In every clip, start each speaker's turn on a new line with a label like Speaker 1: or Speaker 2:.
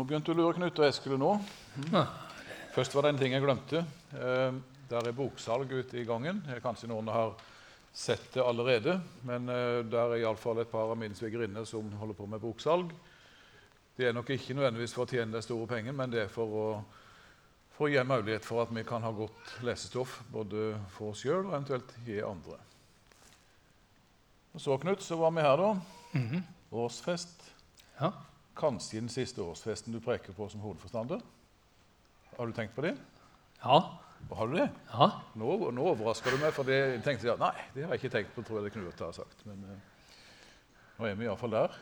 Speaker 1: Nå begynte du å lure Knut og jeg skulle nå. Først var det en ting jeg glemte. Eh, der er boksalg ute i gangen. Kanskje noen har sett det allerede. Men eh, der er iallfall et par av mine svigerinner som holder på med boksalg. Det er nok ikke nødvendigvis for å tjene de store pengene, men det er for å, for å gi en mulighet for at vi kan ha godt lesestoff både for oss sjøl og eventuelt gi andre. Og så, Knut, så var vi her, da.
Speaker 2: Mhm.
Speaker 1: Årsfest.
Speaker 2: Ja.
Speaker 1: Kanskje den siste årsfesten du preker på som hovedforstander? Har du tenkt på det?
Speaker 2: Ja.
Speaker 1: Har du det?
Speaker 2: ja.
Speaker 1: Nå, nå overrasker du meg, for det jeg tenkte jeg, nei, det har jeg ikke tenkt på. tror jeg det Knut har sagt. Men eh, nå er vi iallfall der.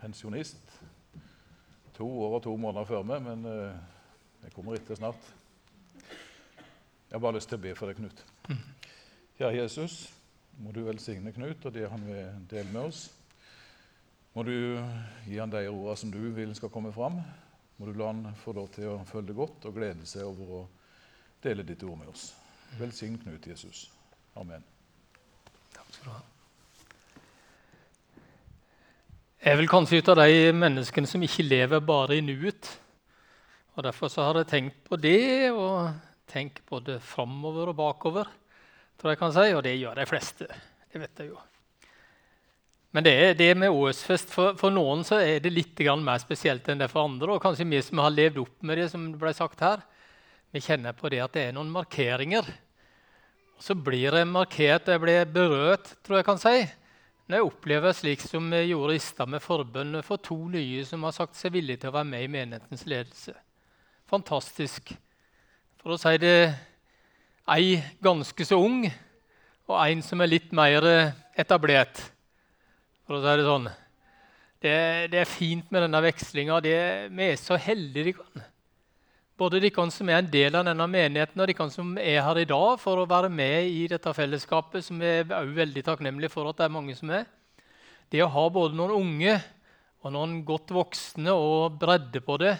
Speaker 1: Pensjonist. To år og to måneder før meg, men eh, jeg kommer etter snart. Jeg har bare lyst til å be for deg, Knut. Kjære Jesus, må du velsigne Knut og det han vil dele med oss. Må du gi han de ordene som du vil skal komme fram. Må du la han få lov til å føle det godt og glede seg over å dele ditt ord med oss. Velsign Knut Jesus. Amen.
Speaker 2: Takk skal du ha. Jeg vel kanskje ut av de menneskene som ikke lever bare i nuet. Og Derfor så har jeg tenkt på det, og tenkt både framover og bakover. tror jeg kan si, Og det gjør de fleste. Det vet jeg jo. Men det er det med Åsfest. For, for noen så er det litt mer spesielt enn det for andre. Og kanskje vi som har levd opp med det, som ble sagt her, vi kjenner på det at det er noen markeringer. Og så blir jeg markert, jeg blir berørt, tror jeg kan si, når jeg opplever slik som jeg gjorde i stad med forbønn for to nye som har sagt seg villige til å være med i menighetens ledelse. Fantastisk. For å si det ei ganske så ung, og en som er litt mer etablert. For å si det sånn. Det, det er fint med denne vekslinga. Vi er så heldige. de kan. Både de kan som er en del av denne menigheten, og de kan som er her i dag for å være med i dette fellesskapet, som vi er også veldig takknemlige for at det er mange som er. Det å ha både noen unge og noen godt voksne og bredde på det,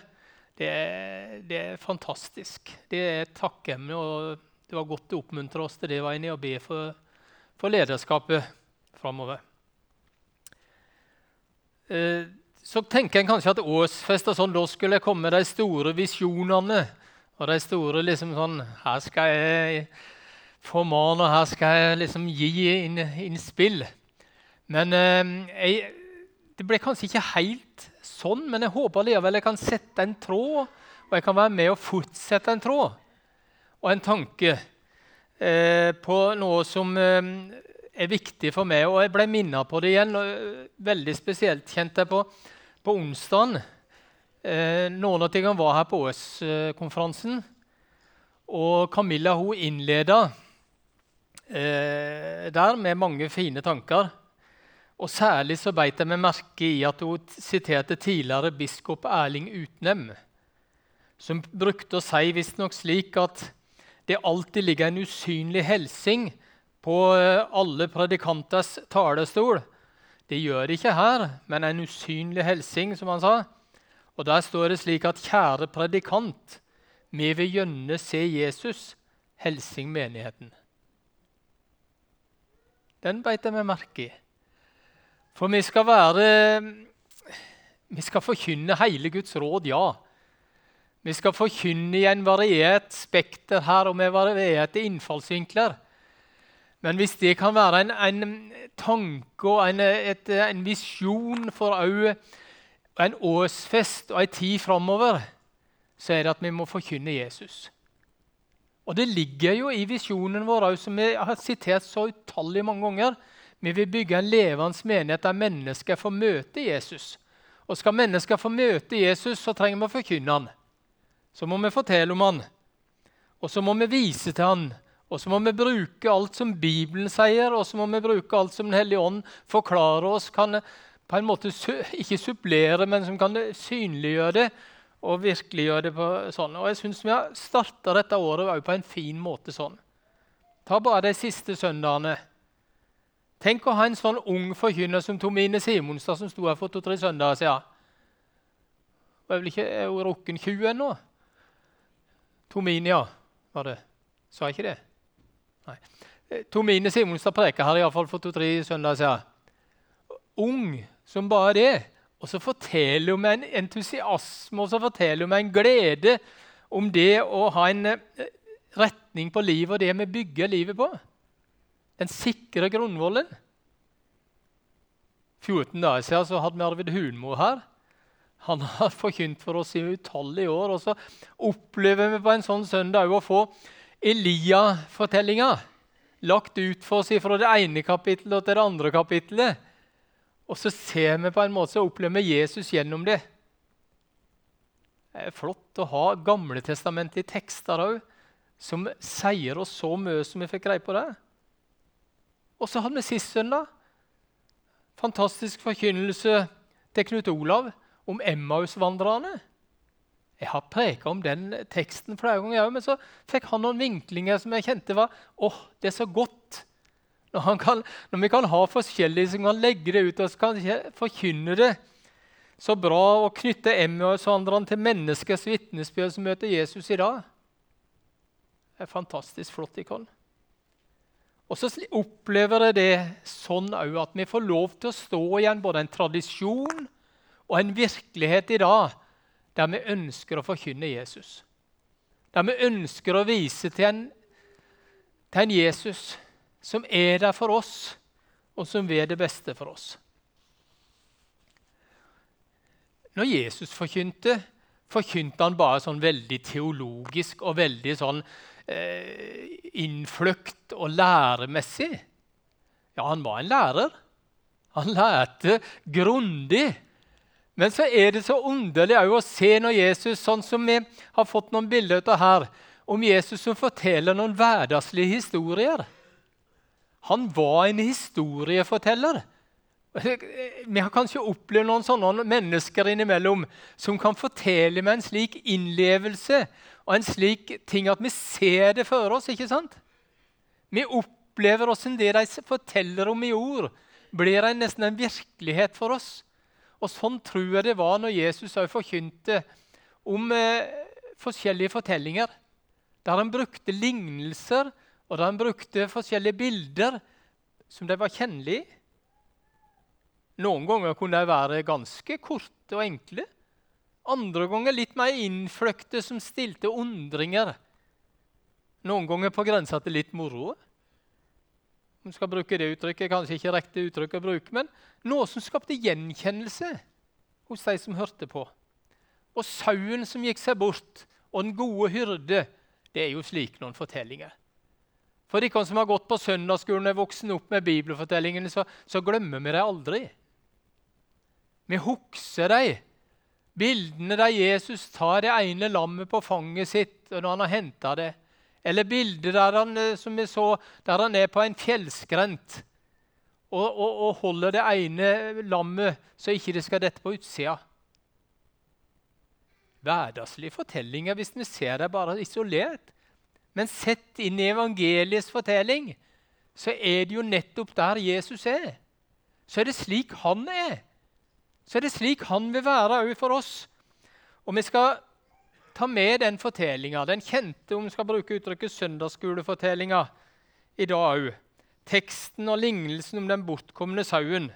Speaker 2: det er, det er fantastisk. Det er et takkemne, og det var godt å oppmuntre oss til det inne og be for, for lederskapet framover. Eh, så tenker en kanskje at årsfest og sånn, da skulle jeg komme med de store visjonene. Og de store liksom sånn Her skal jeg formane, her skal jeg liksom gi inn, spill. Men eh, jeg, det ble kanskje ikke helt sånn, men jeg håper likevel jeg kan sette en tråd, og jeg kan være med og fortsette en tråd og en tanke eh, på noe som eh, er viktig for meg. Og jeg ble minnet på det igjen. og eh, Veldig spesielt kjente jeg på på onsdagen. Eh, noen av tingene var her på OS-konferansen. Og Camilla hun innleda eh, der med mange fine tanker. Og Særlig så beit jeg meg merke i at hun siterte tidligere biskop Erling Utnem, som brukte å si visstnok slik at det alltid ligger en usynlig helsing på eh, alle predikanters talestol det gjør det ikke her, men en usynlig helsing, som han sa. Og Der står det slik at kjære predikant, vi vil gjerne se Jesus, Hilsing menigheten. Den beit jeg meg merke i. For vi skal være Vi skal forkynne hele Guds råd, ja. Vi skal forkynne i en variert spekter her og med varierte innfallsvinkler. Men hvis det kan være en, en tanke og en, en visjon for øyet, en årsfest og en tid framover, så er det at vi må forkynne Jesus. Og det ligger jo i visjonen vår, som vi har sitert så utallig mange ganger. Vi vil bygge en levende menighet der mennesker får møte Jesus. Og skal mennesker få møte Jesus, så trenger vi å forkynne han. Så må vi fortelle om han. Og så må vi vise til han og så må vi bruke alt som Bibelen sier, og så må vi bruke alt som Den hellige ånd forklarer oss. Kan på en måte ikke supplere, men som kan synliggjøre det og virkeliggjøre det på sånn. Og jeg syns vi har starta dette året på en fin måte sånn. Ta bare de siste søndagene. Tenk å ha en sånn ung forkynner som Tomine Simonstad, som sto her for to-tre søndager siden. er vel ikke er hun rukken 20 ennå? Tomine, ja, var det. Sa jeg ikke det? Nei. Eh, Tomine Simonstad preka her i fall for to-tre søndager siden. Ung som bare det, Og så forteller hun med en entusiasme og så forteller hun med en glede om det å ha en eh, retning på livet og det vi bygger livet på. Den sikre grunnvollen. 14 dager siden så hadde vi Arvid Hunmo her. Han har forkynt for oss i utallige år. Og så opplever vi på en sånn søndag å få Elia-fortellinga lagt ut for oss fra det ene kapittelet til det andre kapittelet. Og så ser vi på en måte så opplever vi Jesus gjennom det. Det er flott å ha Gamle testamentet i tekster òg, som sier oss så mye som vi fikk greie på det. Og så hadde vi sist søndag fantastisk forkynnelse til Knut Olav om Emmaus-vandrerne. Jeg har preka om den teksten flere ganger, men så fikk han noen vinklinger som jeg kjente var åh, det er så godt. Når, kan, når vi kan ha forskjellige som kan legge det ut og kan forkynne det så bra å knytte Emmaus-vandrerne til menneskers vitnesbyrd som møter Jesus i dag. Det er fantastisk flott. Ikon. Og så opplever jeg det sånn òg at vi får lov til å stå igjen både en tradisjon og en virkelighet i dag der vi ønsker å forkynne Jesus. Der vi ønsker å vise til en, til en Jesus som er der for oss, og som vil det beste for oss. Når Jesus forkynte, forkynte han bare sånn veldig teologisk og veldig sånn eh, innfløkt og læremessig. Ja, han var en lærer. Han lærte grundig. Men så er det så underlig å se når Jesus, sånn som vi har fått noen bilder av her, om Jesus som forteller noen hverdagslige historier. Han var en historieforteller. Vi har kanskje opplevd noen sånne mennesker innimellom som kan fortelle med en slik innlevelse og en slik ting at vi ser det for oss. ikke sant? Vi opplever åssen det de forteller om i ord, blir en nesten en virkelighet for oss. Og Sånn tror jeg det var når Jesus også forkynte om eh, forskjellige fortellinger. Der han brukte lignelser og der han brukte forskjellige bilder som de var kjennelige. Noen ganger kunne de være ganske korte og enkle. Andre ganger litt mer innfløkte, som stilte undringer. Noen ganger på grensa til litt moro. Om skal bruke det uttrykket, Kanskje ikke riktig uttrykk å bruke, men noe som skapte gjenkjennelse hos de som hørte på. Og sauen som gikk seg bort, og den gode hyrde, det er jo slik noen fortellinger. For de som har gått på søndagsskolen og er voksen opp med bibelfortellingene, så, så glemmer vi dem aldri. Vi husker dem. Bildene der Jesus tar det ene lammet på fanget sitt og når han har henta det. Eller bildet der han, eh, som vi så, der han er på en fjellskrent og, og, og holder det ene lammet så ikke det skal dette på utsida. Hverdagslige fortellinger hvis vi ser det bare isolert. Men sett inn i evangeliets fortelling, så er det jo nettopp der Jesus er. Så er det slik han er. Så er det slik han vil være òg for oss. Og vi skal ta med den fortellinga, den kjente om skal bruke uttrykket søndagsskolefortellinga i dag òg. Teksten og lignelsen om den bortkomne sauen.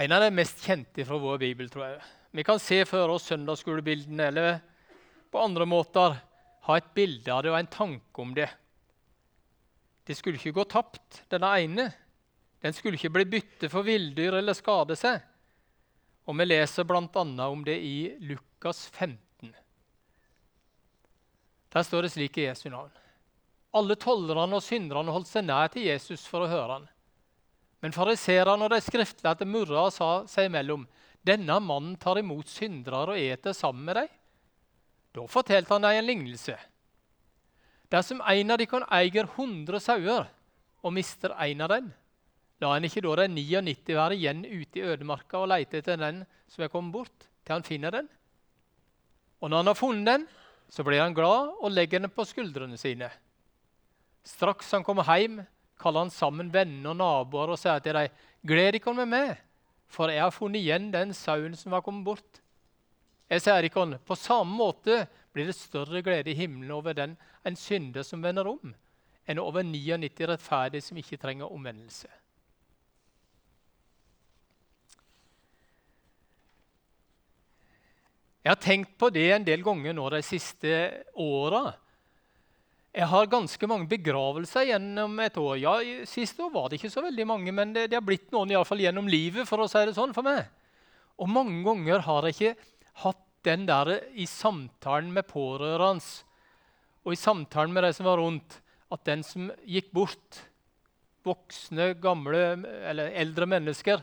Speaker 2: En av de mest kjente fra vår bibel, tror jeg. Vi kan se for oss søndagsskolebildene eller på andre måter ha et bilde av det og en tanke om det. Det skulle ikke gå tapt, denne ene. Den skulle ikke bli bytte for villdyr eller skade seg. Og Vi leser bl.a. om det i Lukas 15. Der står det slik i Jesu navn. Alle tollerne og synderne holdt seg nær til Jesus for å høre han. Men fariserene og de skriftlærte murra sa seg imellom.: Denne mannen tar imot syndere og eter sammen med dem. Da fortalte han dem en lignelse. Dersom en av dem eier 100 sauer og mister en av dem, la en ikke da de 99 være igjen ute i ødemarka og lete etter den som er kommet bort, til han finner den? Og når han har funnet den, så blir han glad og legger den på skuldrene sine. Straks han kommer hjem, kaller han sammen venner og naboer og sier til dem, gled dere med meg, for jeg har funnet igjen den sauen som var kommet bort. Jeg sier ikke På samme måte blir det større glede i himmelen over den en synder som vender om, enn over 99 rettferdige som ikke trenger omvendelse. Jeg har tenkt på det en del ganger nå de siste åra. Jeg har ganske mange begravelser gjennom et år. Ja, Sist år var det ikke så veldig mange, men det, det har blitt noen i alle fall gjennom livet. for å si det sånn for meg. Og mange ganger har jeg ikke hatt den der i samtalen med pårørende og i samtalen med de som var rundt, at den som gikk bort, voksne, gamle eller eldre mennesker,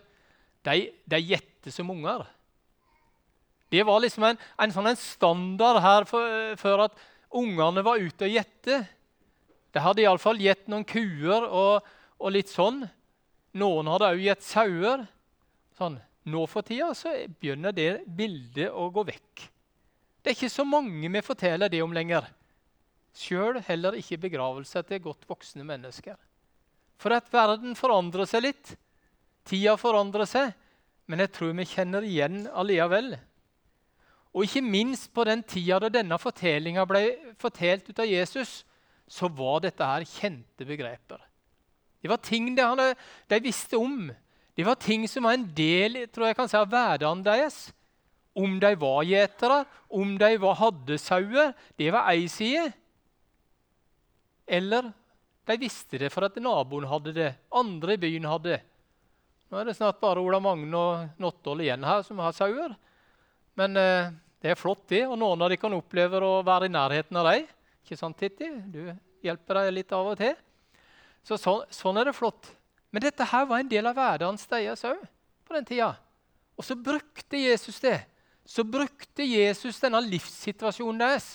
Speaker 2: de, de gjetter som unger. Det var liksom en, en sånn en standard her for, for at ungene var ute og gjette. De hadde iallfall gjett noen kuer og, og, litt sånn. Noen hadde òg gjett sauer. Sånn. Nå for tida så begynner det bildet å gå vekk. Det er ikke så mange vi forteller det om lenger. Sjøl heller ikke begravelse til godt voksne mennesker. For at verden forandrer seg litt. Tida forandrer seg. Men jeg tror vi kjenner igjen allikevel. Og ikke minst på den tida da denne fortellinga ble fortalt ut av Jesus, så var dette her kjente begreper. Det var ting de, hadde, de visste om. Det var ting som var en del tror jeg kan si, av hverdagen deres. Om de var gjetere, om de var, hadde sauer, det var ei side. Eller de visste det for at naboen hadde det, andre i byen hadde det. Nå er det snart bare Ola Magne og Nottol igjen her som har sauer. Men eh, det er flott, det. Og noen av de kan oppleve å være i nærheten av deg. Ikke sant, Titti? Du hjelper deg litt av og til. Så, så sånn er det flott. Men dette her var en del av hverdagen deres òg på den tida. Og så brukte Jesus det. Så brukte Jesus denne livssituasjonen deres,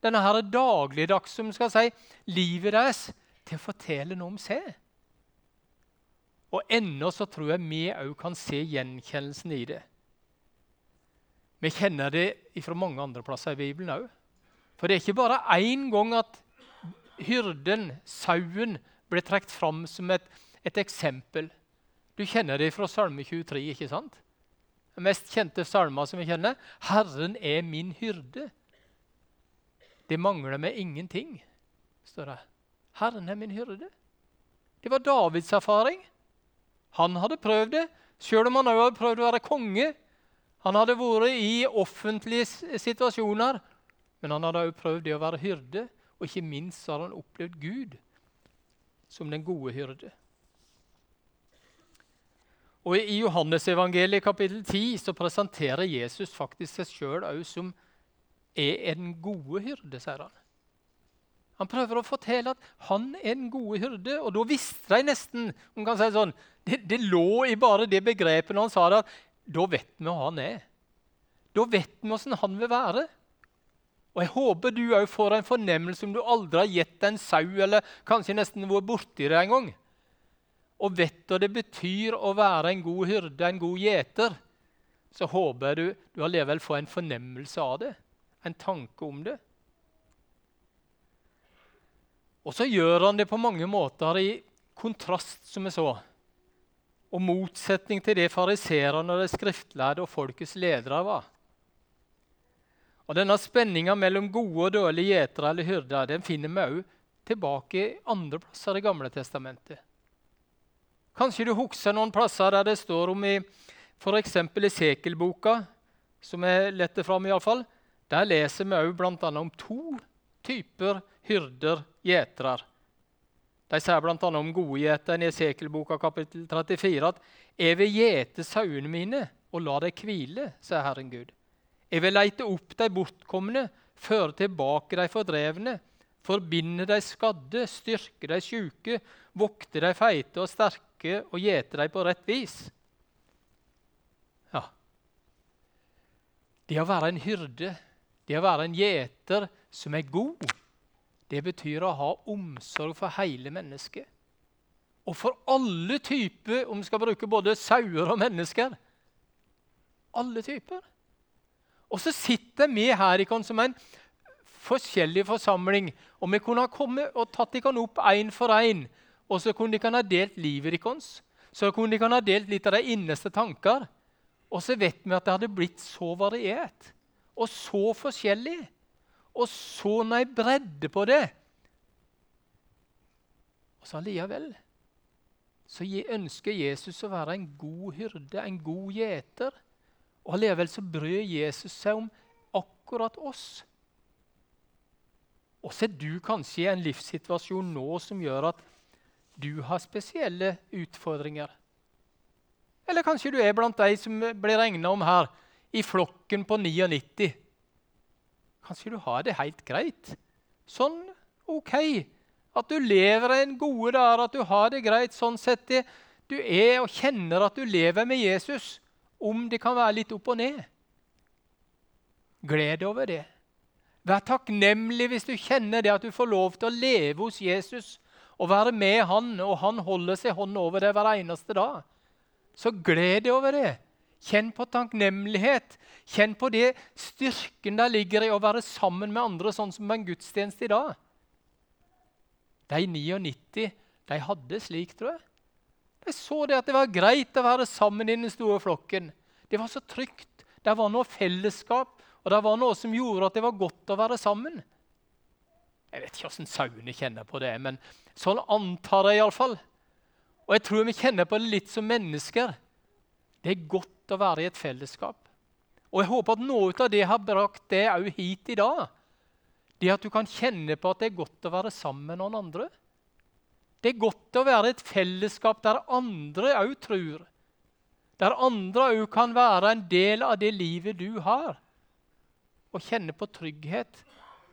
Speaker 2: denne her dagligdags, som skal si, livet deres, til å fortelle noe om seg. Og ennå så tror jeg vi òg kan se gjenkjennelsen i det. Vi kjenner det fra mange andre plasser i Bibelen òg. For det er ikke bare én gang at hyrden, sauen, ble trukket fram som et, et, eksempel. Du kjenner det fra Salme 23, ikke sant? Den mest kjente salma som vi kjenner. 'Herren er min hyrde'. Det mangler meg ingenting, står det. Herren er min hyrde. Det var Davids erfaring. Han hadde prøvd det, sjøl om han òg hadde prøvd å være konge han hadde vært i offentlige situasjoner, men han hadde også prøvd det å være hyrde. Og ikke minst har han opplevd Gud som den gode hyrde. Og I Johannesevangeliet kapittel 10 så presenterer Jesus faktisk seg sjøl som er den gode hyrde, sier han. Han prøver å fortelle at han er den gode hyrde, og da visste de nesten om kan si sånn, det, det, lå i bare det begrepet når han sa det, at da vet vi hva han er. Da vet vi åssen han vil være. Og Jeg håper du òg får en fornemmelse om du aldri har gitt en sau, eller kanskje nesten vært borti det en gang, og vet hva det betyr å være en god hyrde, en god gjeter, så håper jeg du, du allikevel får en fornemmelse av det, en tanke om det. Og så gjør han det på mange måter i kontrast, som vi så og motsetning til det fariserene de skriftlærde og folkets ledere var. Og Denne spenninga mellom gode og dårlige gjetere eller hyrder den finner vi òg tilbake andre plasser i Gamle testamentet. Kanskje du husker noen plasser der det står om i f.eks. i Sekelboka, som er lett fram iallfall. Der leser vi òg bl.a. om to typer hyrder, gjetere. De sier bl.a. om godgjeteren i Esekelboka kapittel 34 at 'Jeg vil gjete sauene mine og la dem hvile', sier Herren Gud. 'Jeg vil leite opp de bortkomne, føre tilbake de fordrevne', 'forbinde de skadde, styrke de sjuke, vokte de feite og sterke og gjete de på rett vis'. Ja. Det å være en hyrde, det å være en gjeter som er god det betyr å ha omsorg for hele mennesket. Og for alle typer, om vi skal bruke både sauer og mennesker. Alle typer. Og så sitter vi her i som en forskjellig forsamling. Og vi kunne ha kommet og tatt dere opp én for én. Og så kunne dere ha delt livet deres. Så kunne dere ha delt litt av de innerste tanker. Og så vet vi at det hadde blitt så variert og så forskjellig og så jeg bredde på det Og så allikevel så ønsker Jesus å være en god hyrde, en god gjeter. Og allikevel så bryr Jesus seg om akkurat oss. Og så er du kanskje i en livssituasjon nå som gjør at du har spesielle utfordringer. Eller kanskje du er blant de som blir regna om her, i flokken på 99. Kanskje du har det helt greit. Sånn OK. At du lever en gode dager, at du har det greit sånn sett. Det. Du er og kjenner at du lever med Jesus, om det kan være litt opp og ned. Gled deg over det. Vær takknemlig hvis du kjenner det at du får lov til å leve hos Jesus og være med han, og han holder seg hånden over deg hver eneste dag. Så gled deg over det. Kjenn på takknemlighet. Kjenn på det styrken der ligger i å være sammen med andre, sånn som en gudstjeneste i dag. De 99 de hadde slik, tror jeg. De så det at det var greit å være sammen i den store flokken. Det var så trygt. Det var noe fellesskap. Og det var noe som gjorde at det var godt å være sammen. Jeg vet ikke hvordan sauene kjenner på det, men sånn antar jeg iallfall. Og jeg tror vi kjenner på det litt som mennesker. Det er godt å være i et fellesskap. Og jeg håper at noe av det har brakt det òg hit i dag. Det at du kan kjenne på at det er godt å være sammen med noen andre. Det er godt å være i et fellesskap der andre òg tror. Der andre òg kan være en del av det livet du har og kjenne på trygghet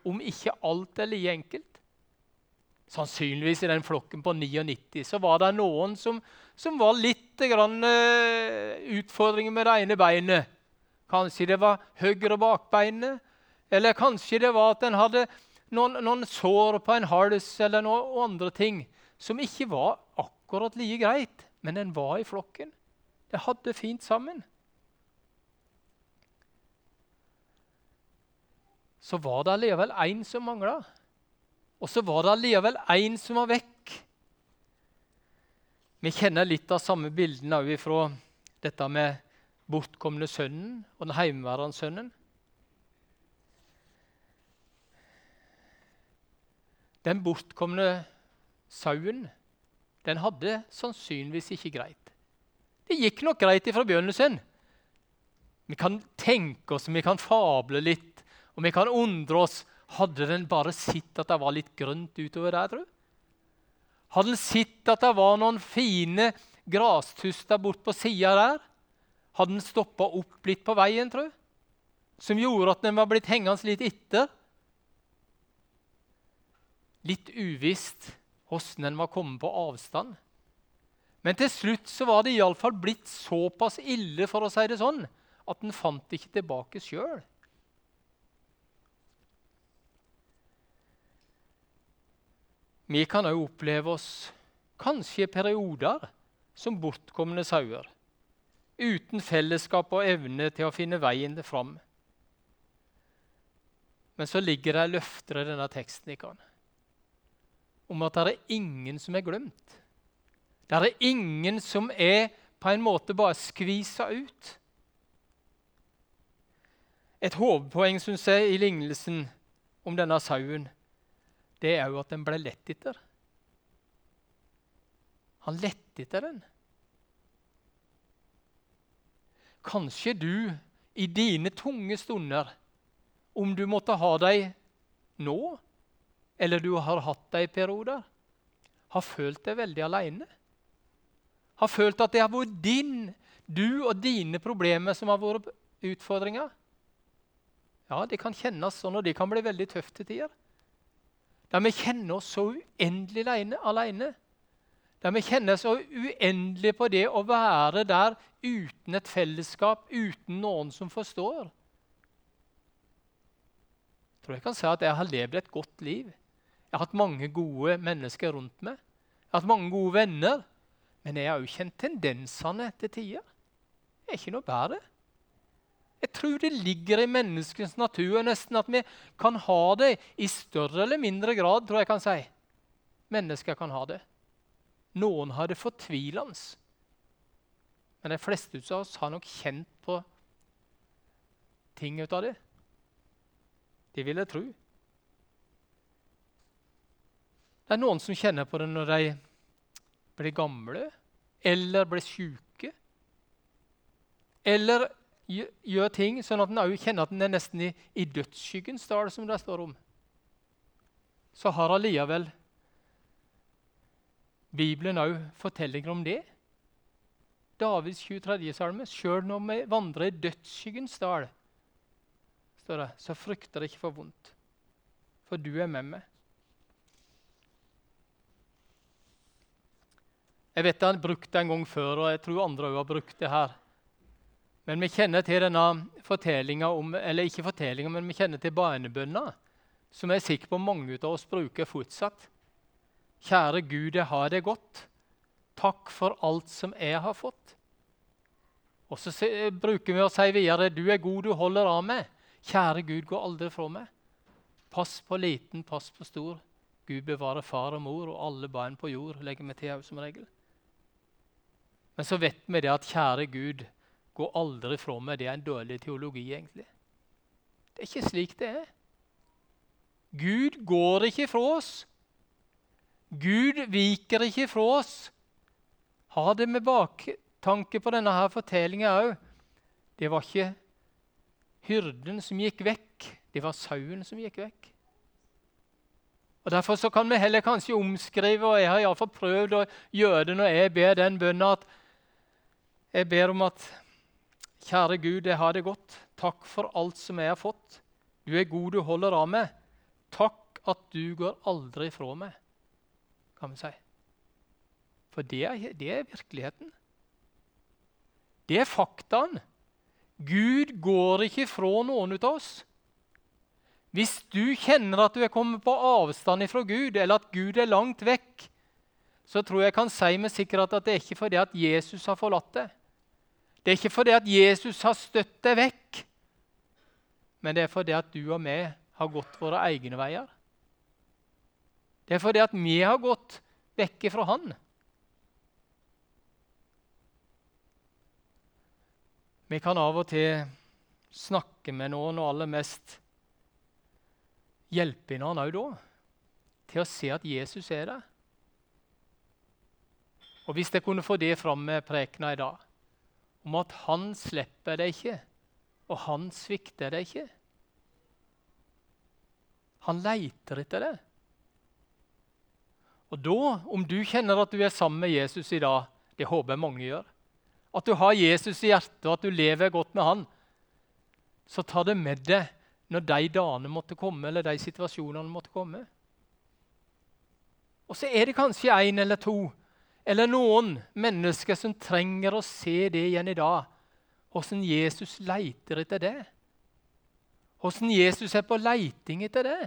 Speaker 2: om ikke alt er like enkelt. Sannsynligvis i den flokken på 99 så var det noen som, som var litt grann, uh, utfordringer med det ene beinet. Kanskje det var høyre bakbeinet, eller kanskje det var at en hadde noen, noen, sår på en hals eller noen andre ting som ikke var akkurat like greit, men en var i flokken. Det hadde fint sammen. så var det allikevel én som mangla. Og så var det allikevel én som var vekk. Vi kjenner litt av samme bildene òg fra dette med bortkomne sønnen og den hjemmeværende sønnen. Den bortkomne sauen den hadde sannsynligvis ikke greit. Det gikk nok greit fra begynnelsen. Vi kan tenke oss, vi kan fable litt og vi kan undre oss hadde den bare sett at det var litt grønt utover der, tro? Hadde den sett at det var noen fine grastuster bort på sida der? Hadde den stoppa opp litt på veien, tro? Som gjorde at den var blitt hengende litt etter? Litt uvisst hvordan den var kommet på avstand. Men til slutt så var det iallfall blitt såpass ille, for å si det sånn, at den fant ikke tilbake sjøl. Vi kan òg oppleve oss kanskje i perioder som bortkomne sauer, uten fellesskap og evne til å finne veien fram. Men så ligger det løfter i denne teksten om at det er ingen som er glemt. Det er ingen som er på en måte bare skvisa ut. Et hovedpoeng synes jeg, i lignelsen om denne sauen det er jo at den ble lett etter. Han lette etter den. Kanskje du i dine tunge stunder, om du måtte ha dem nå, eller du har hatt dem i perioder, har følt deg veldig alene. Har følt at det har vært din, du og dine problemer som har vært utfordringa. Ja, det kan kjennes sånn, og det kan bli veldig tøft til tider. Der vi kjenner oss så uendelig alene. Der vi kjenner oss så uendelig på det å være der uten et fellesskap, uten noen som forstår. Jeg tror jeg kan si at jeg har levd et godt liv. Jeg har hatt mange gode mennesker rundt meg. Jeg har hatt mange gode venner. Men jeg har jo kjent tendensene til tider. Det er ikke noe bedre. Jeg tror det ligger i menneskets natur nesten at vi kan ha det i større eller mindre grad, tror jeg kan si. Mennesker kan ha det. Noen har det fortvilende. Men de fleste av oss har nok kjent på ting ut av det. Det vil jeg tro. Det er noen som kjenner på det når de blir gamle eller blir syke. Eller gjør ting sånn at en kjenner at en er nesten i, i dødsskyggens dal, som det står om, så har allikevel Bibelen òg fortellinger om det. Davids 23. salme. Sjøl når vi vandrer i dødsskyggens dal, står det, så frykter jeg ikke for vondt, for du er med meg. Jeg vet han brukte det en gang før, og jeg tror andre òg har brukt det her. Men vi kjenner til denne fortellinga om Eller ikke fortellinga, men vi kjenner til barnebønna, som jeg er sikker på mange av oss bruker fortsatt. Kjære Gud, jeg har det godt. Takk for alt som jeg har fått. Og så bruker vi å si videre Du er god, du holder av meg. Kjære Gud, gå aldri fra meg. Pass på liten, pass på stor. Gud bevare far og mor og alle barn på jord, legger vi til som regel. Men så vet vi det at kjære Gud, gå aldri fra meg. Det er en dårlig teologi, egentlig. Det er ikke slik det er. Gud går ikke fra oss. Gud viker ikke fra oss. Ha det med baktanke på denne her fortellinga òg. Det var ikke hyrden som gikk vekk, det var sauen som gikk vekk. Og Derfor så kan vi heller kanskje omskrive, og jeg har iallfall prøvd å gjøre det når jeg ber den bønnen, at jeg ber om at Kjære Gud, jeg har det godt. Takk for alt som jeg har fått. Du er god, du holder av meg. Takk at du går aldri fra meg, kan vi si. For det er, det er virkeligheten. Det er faktaen. Gud går ikke fra noen av oss. Hvis du kjenner at du er kommet på avstand fra Gud, eller at Gud er langt vekk, så tror jeg jeg kan si med sikkerhet at det er ikke fordi at Jesus har forlatt deg. Det er ikke fordi at Jesus har støtt deg vekk, men det er fordi at du og vi har gått våre egne veier. Det er fordi at vi har gått vekk fra Han. Vi kan av og til snakke med noen, og aller mest hjelpe noen òg da, til å se at Jesus er der. Og Hvis jeg kunne få det fram med prekena i dag om at han slipper deg ikke, og han svikter deg ikke. Han leiter etter det. Og da, om du kjenner at du er sammen med Jesus i dag, det håper jeg mange gjør, at du har Jesus i hjertet, og at du lever godt med han, så ta det med deg når de dagene måtte komme, eller de situasjonene måtte komme. Og så er det kanskje én eller to eller noen mennesker som trenger å se det igjen i dag. Hvordan Jesus leiter etter det. Hvordan Jesus er på leiting etter det.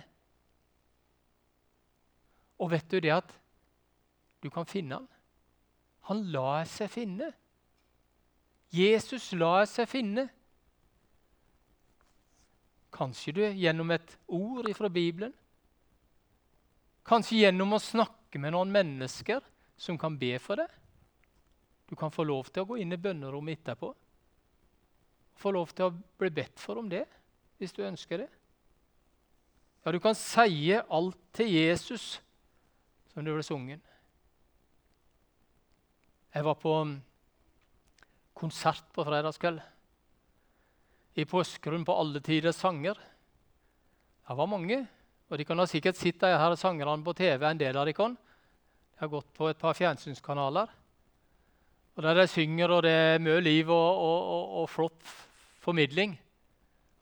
Speaker 2: Og vet du det at du kan finne han? Han lar seg finne. Jesus lar seg finne. Kanskje du gjennom et ord fra Bibelen. Kanskje gjennom å snakke med noen mennesker som kan be for det. Du kan få lov til å gå inn i bønnerommet etterpå. Få lov til å bli bedt for om det, hvis du ønsker det. Ja, du kan si alt til Jesus, som det ble sunget. Jeg var på konsert på fredagskveld. I Porsgrunn på Alle tiders sanger. Det var mange. Og de kan ha sikkert sett de her sangerne på TV, en del av de kan. Jeg har gått på et par fjernsynskanaler. Og Der de synger, og det er mye liv og, og, og, og flott formidling.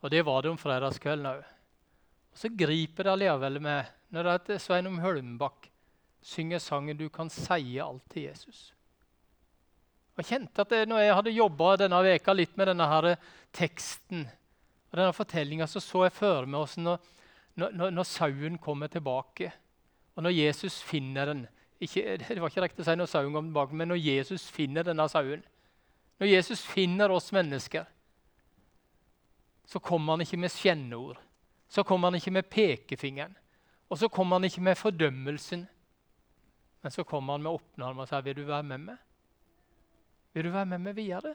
Speaker 2: Og det var det om fredagskvelden òg. Og så griper det allikevel med når det er Sveinung Hølmbakk synger sangen 'Du kan si alt til Jesus'. Jeg kjente at det, når jeg hadde jobba denne veka litt med denne her teksten og denne fortellinga, så så jeg for meg oss når, når, når sauen kommer tilbake, og når Jesus finner den ikke, Det var ikke riktig å si når sauen kom tilbake, men når Jesus finner denne sauen Når Jesus finner oss mennesker, så kommer han ikke med skjenneord. Så kommer han ikke med pekefingeren. Og så kommer han ikke med fordømmelsen. Men så kommer han med åpne armer og sier, 'Vil du være med meg?' Vil du være med meg videre?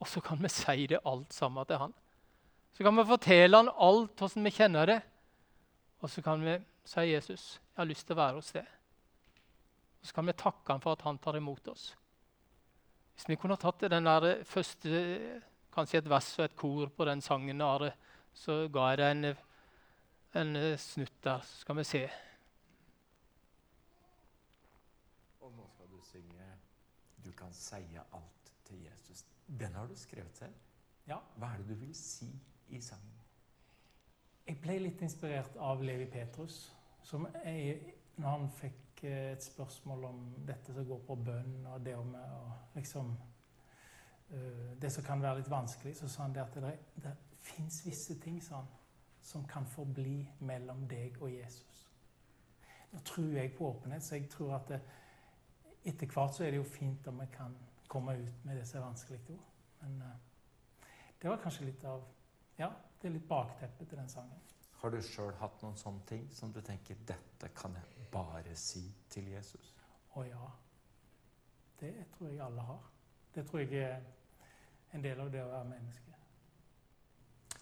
Speaker 2: Og så kan vi si det alt sammen til han. Så kan vi fortelle han alt hvordan vi kjenner det. Og så kan vi si, 'Jesus, jeg har lyst til å være hos deg.' Og så kan vi takke ham for at han tar imot oss. Hvis vi kunne tatt den der første kanskje et vers og et kor på den sangen. Are. Så ga jeg deg en, en snutt der, så skal vi se.
Speaker 3: Og nå skal du synge 'Du kan seie alt til Jesus'. Den har du skrevet selv.
Speaker 4: Ja.
Speaker 3: Hva er det du vil si i sangen?
Speaker 4: Jeg ble litt inspirert av Levi Petrus, som jeg, når han fikk et spørsmål om dette som går på bønn og det om og liksom eh, Det som kan være litt vanskelig, så sa han det at det, det fins visse ting han, som kan forbli mellom deg og Jesus. Nå tror jeg på åpenhet, så jeg tror at det, etter hvert så er det jo fint om vi kan komme ut med det som er vanskelig ord. Men eh, det var kanskje litt av Ja, det er litt bakteppet til den sangen.
Speaker 3: Har du sjøl hatt noen sånne ting som du tenker 'dette kan jeg bare si til Jesus'?
Speaker 4: Å ja. Det tror jeg alle har. Det tror jeg er en del av det å være menneske.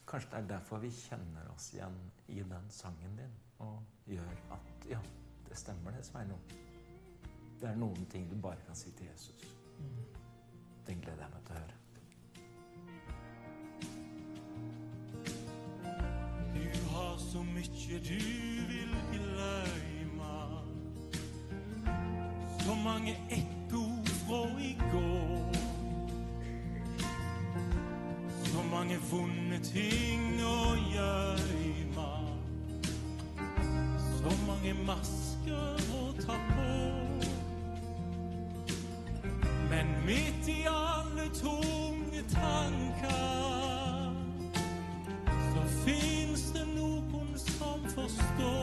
Speaker 3: Kanskje det er derfor vi kjenner oss igjen i den sangen din, og gjør at ja, det stemmer det, Sveinung. Det er noen ting du bare kan si til Jesus.
Speaker 4: Mm.
Speaker 3: Den gleder jeg meg til å høre.
Speaker 5: Så mykje du vil gløyma Så mange ekko frå i går Så mange vonde ting å gjøyma Så mange masker å ta på. Men midt i alle tunge tankar så noen som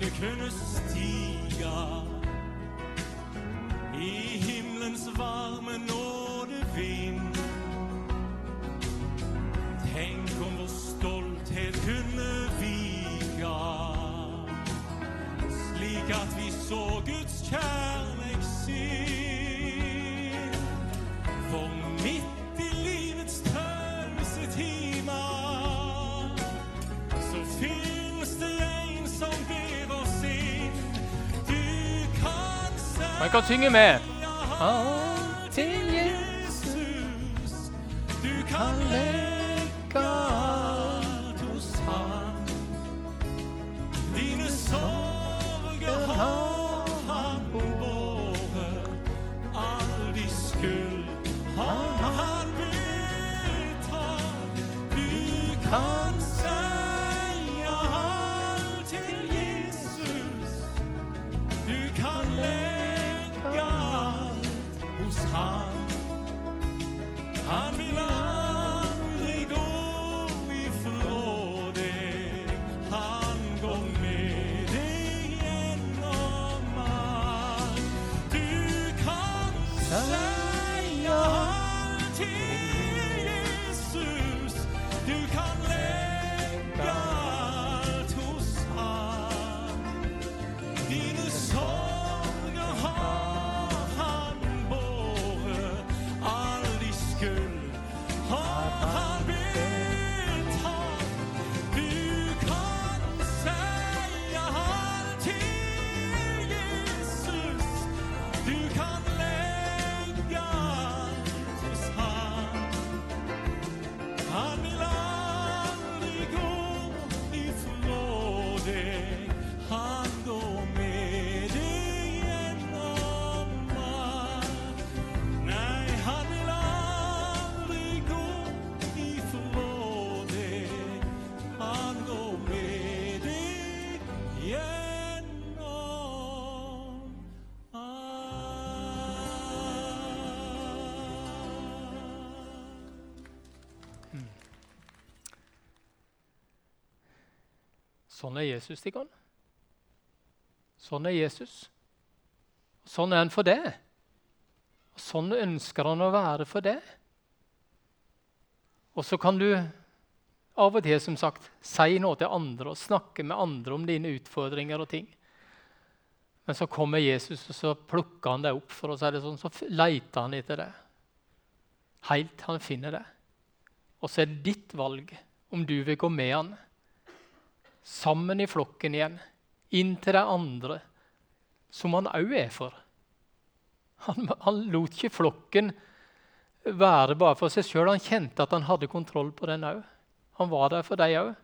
Speaker 5: tanke kunne stiga
Speaker 2: Man kan synge med.
Speaker 5: alt til Jesus. Du kan legge
Speaker 2: Sånn er Jesus, Stigon. Sånn er Jesus. Sånn er han for det. Og sånn ønsker han å være for det. Og så kan du av og til som sagt, si noe til andre og snakke med andre om dine utfordringer og ting. Men så kommer Jesus og så plukker han deg opp, for å si det sånn, så leter han etter det. Helt han finner det. Og så er det ditt valg om du vil gå med han sammen i flokken igjen, inn til de andre, som han òg er for. Han, han, lot ikke flokken være bare for seg sjøl. Han kjente at han hadde kontroll på den òg. Han var der for deg òg,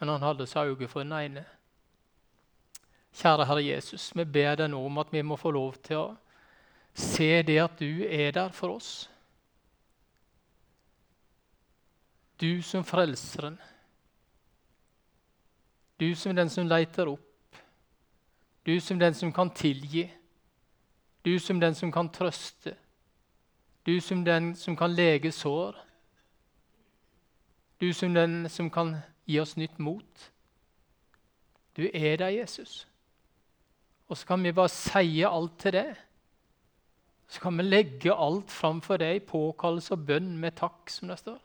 Speaker 2: men han hadde så øye for den ene. Kjære Herre Jesus, vi ber deg nå om at vi må få lov til å se det at du er der for oss. Du som frelseren. Du som den som leiter opp. Du som den som kan tilgi. Du som den som kan trøste. Du som den som kan lege sår. Du som den som kan gi oss nytt mot. Du er der, Jesus. Og så kan vi bare si alt til deg. Så kan vi legge alt framfor deg i påkallelse og bønn med takk, som det står.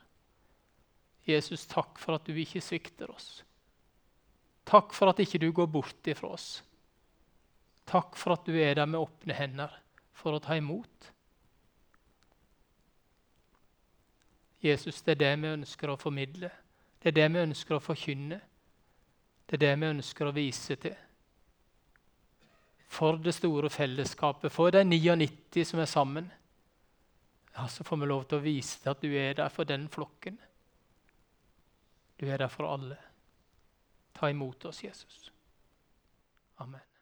Speaker 2: Jesus, takk for at du ikke svikter oss. Takk for at ikke du går bort ifra oss. Takk for at du er der med åpne hender for å ta imot. Jesus, det er det vi ønsker å formidle. Det er det vi ønsker å forkynne. Det er det vi ønsker å vise til. For det store fellesskapet, for de 99 som er sammen. Ja, Så får vi lov til å vise til at du er der for den flokken. Du er der for alle. Ta imot oss, Jesus. Amen.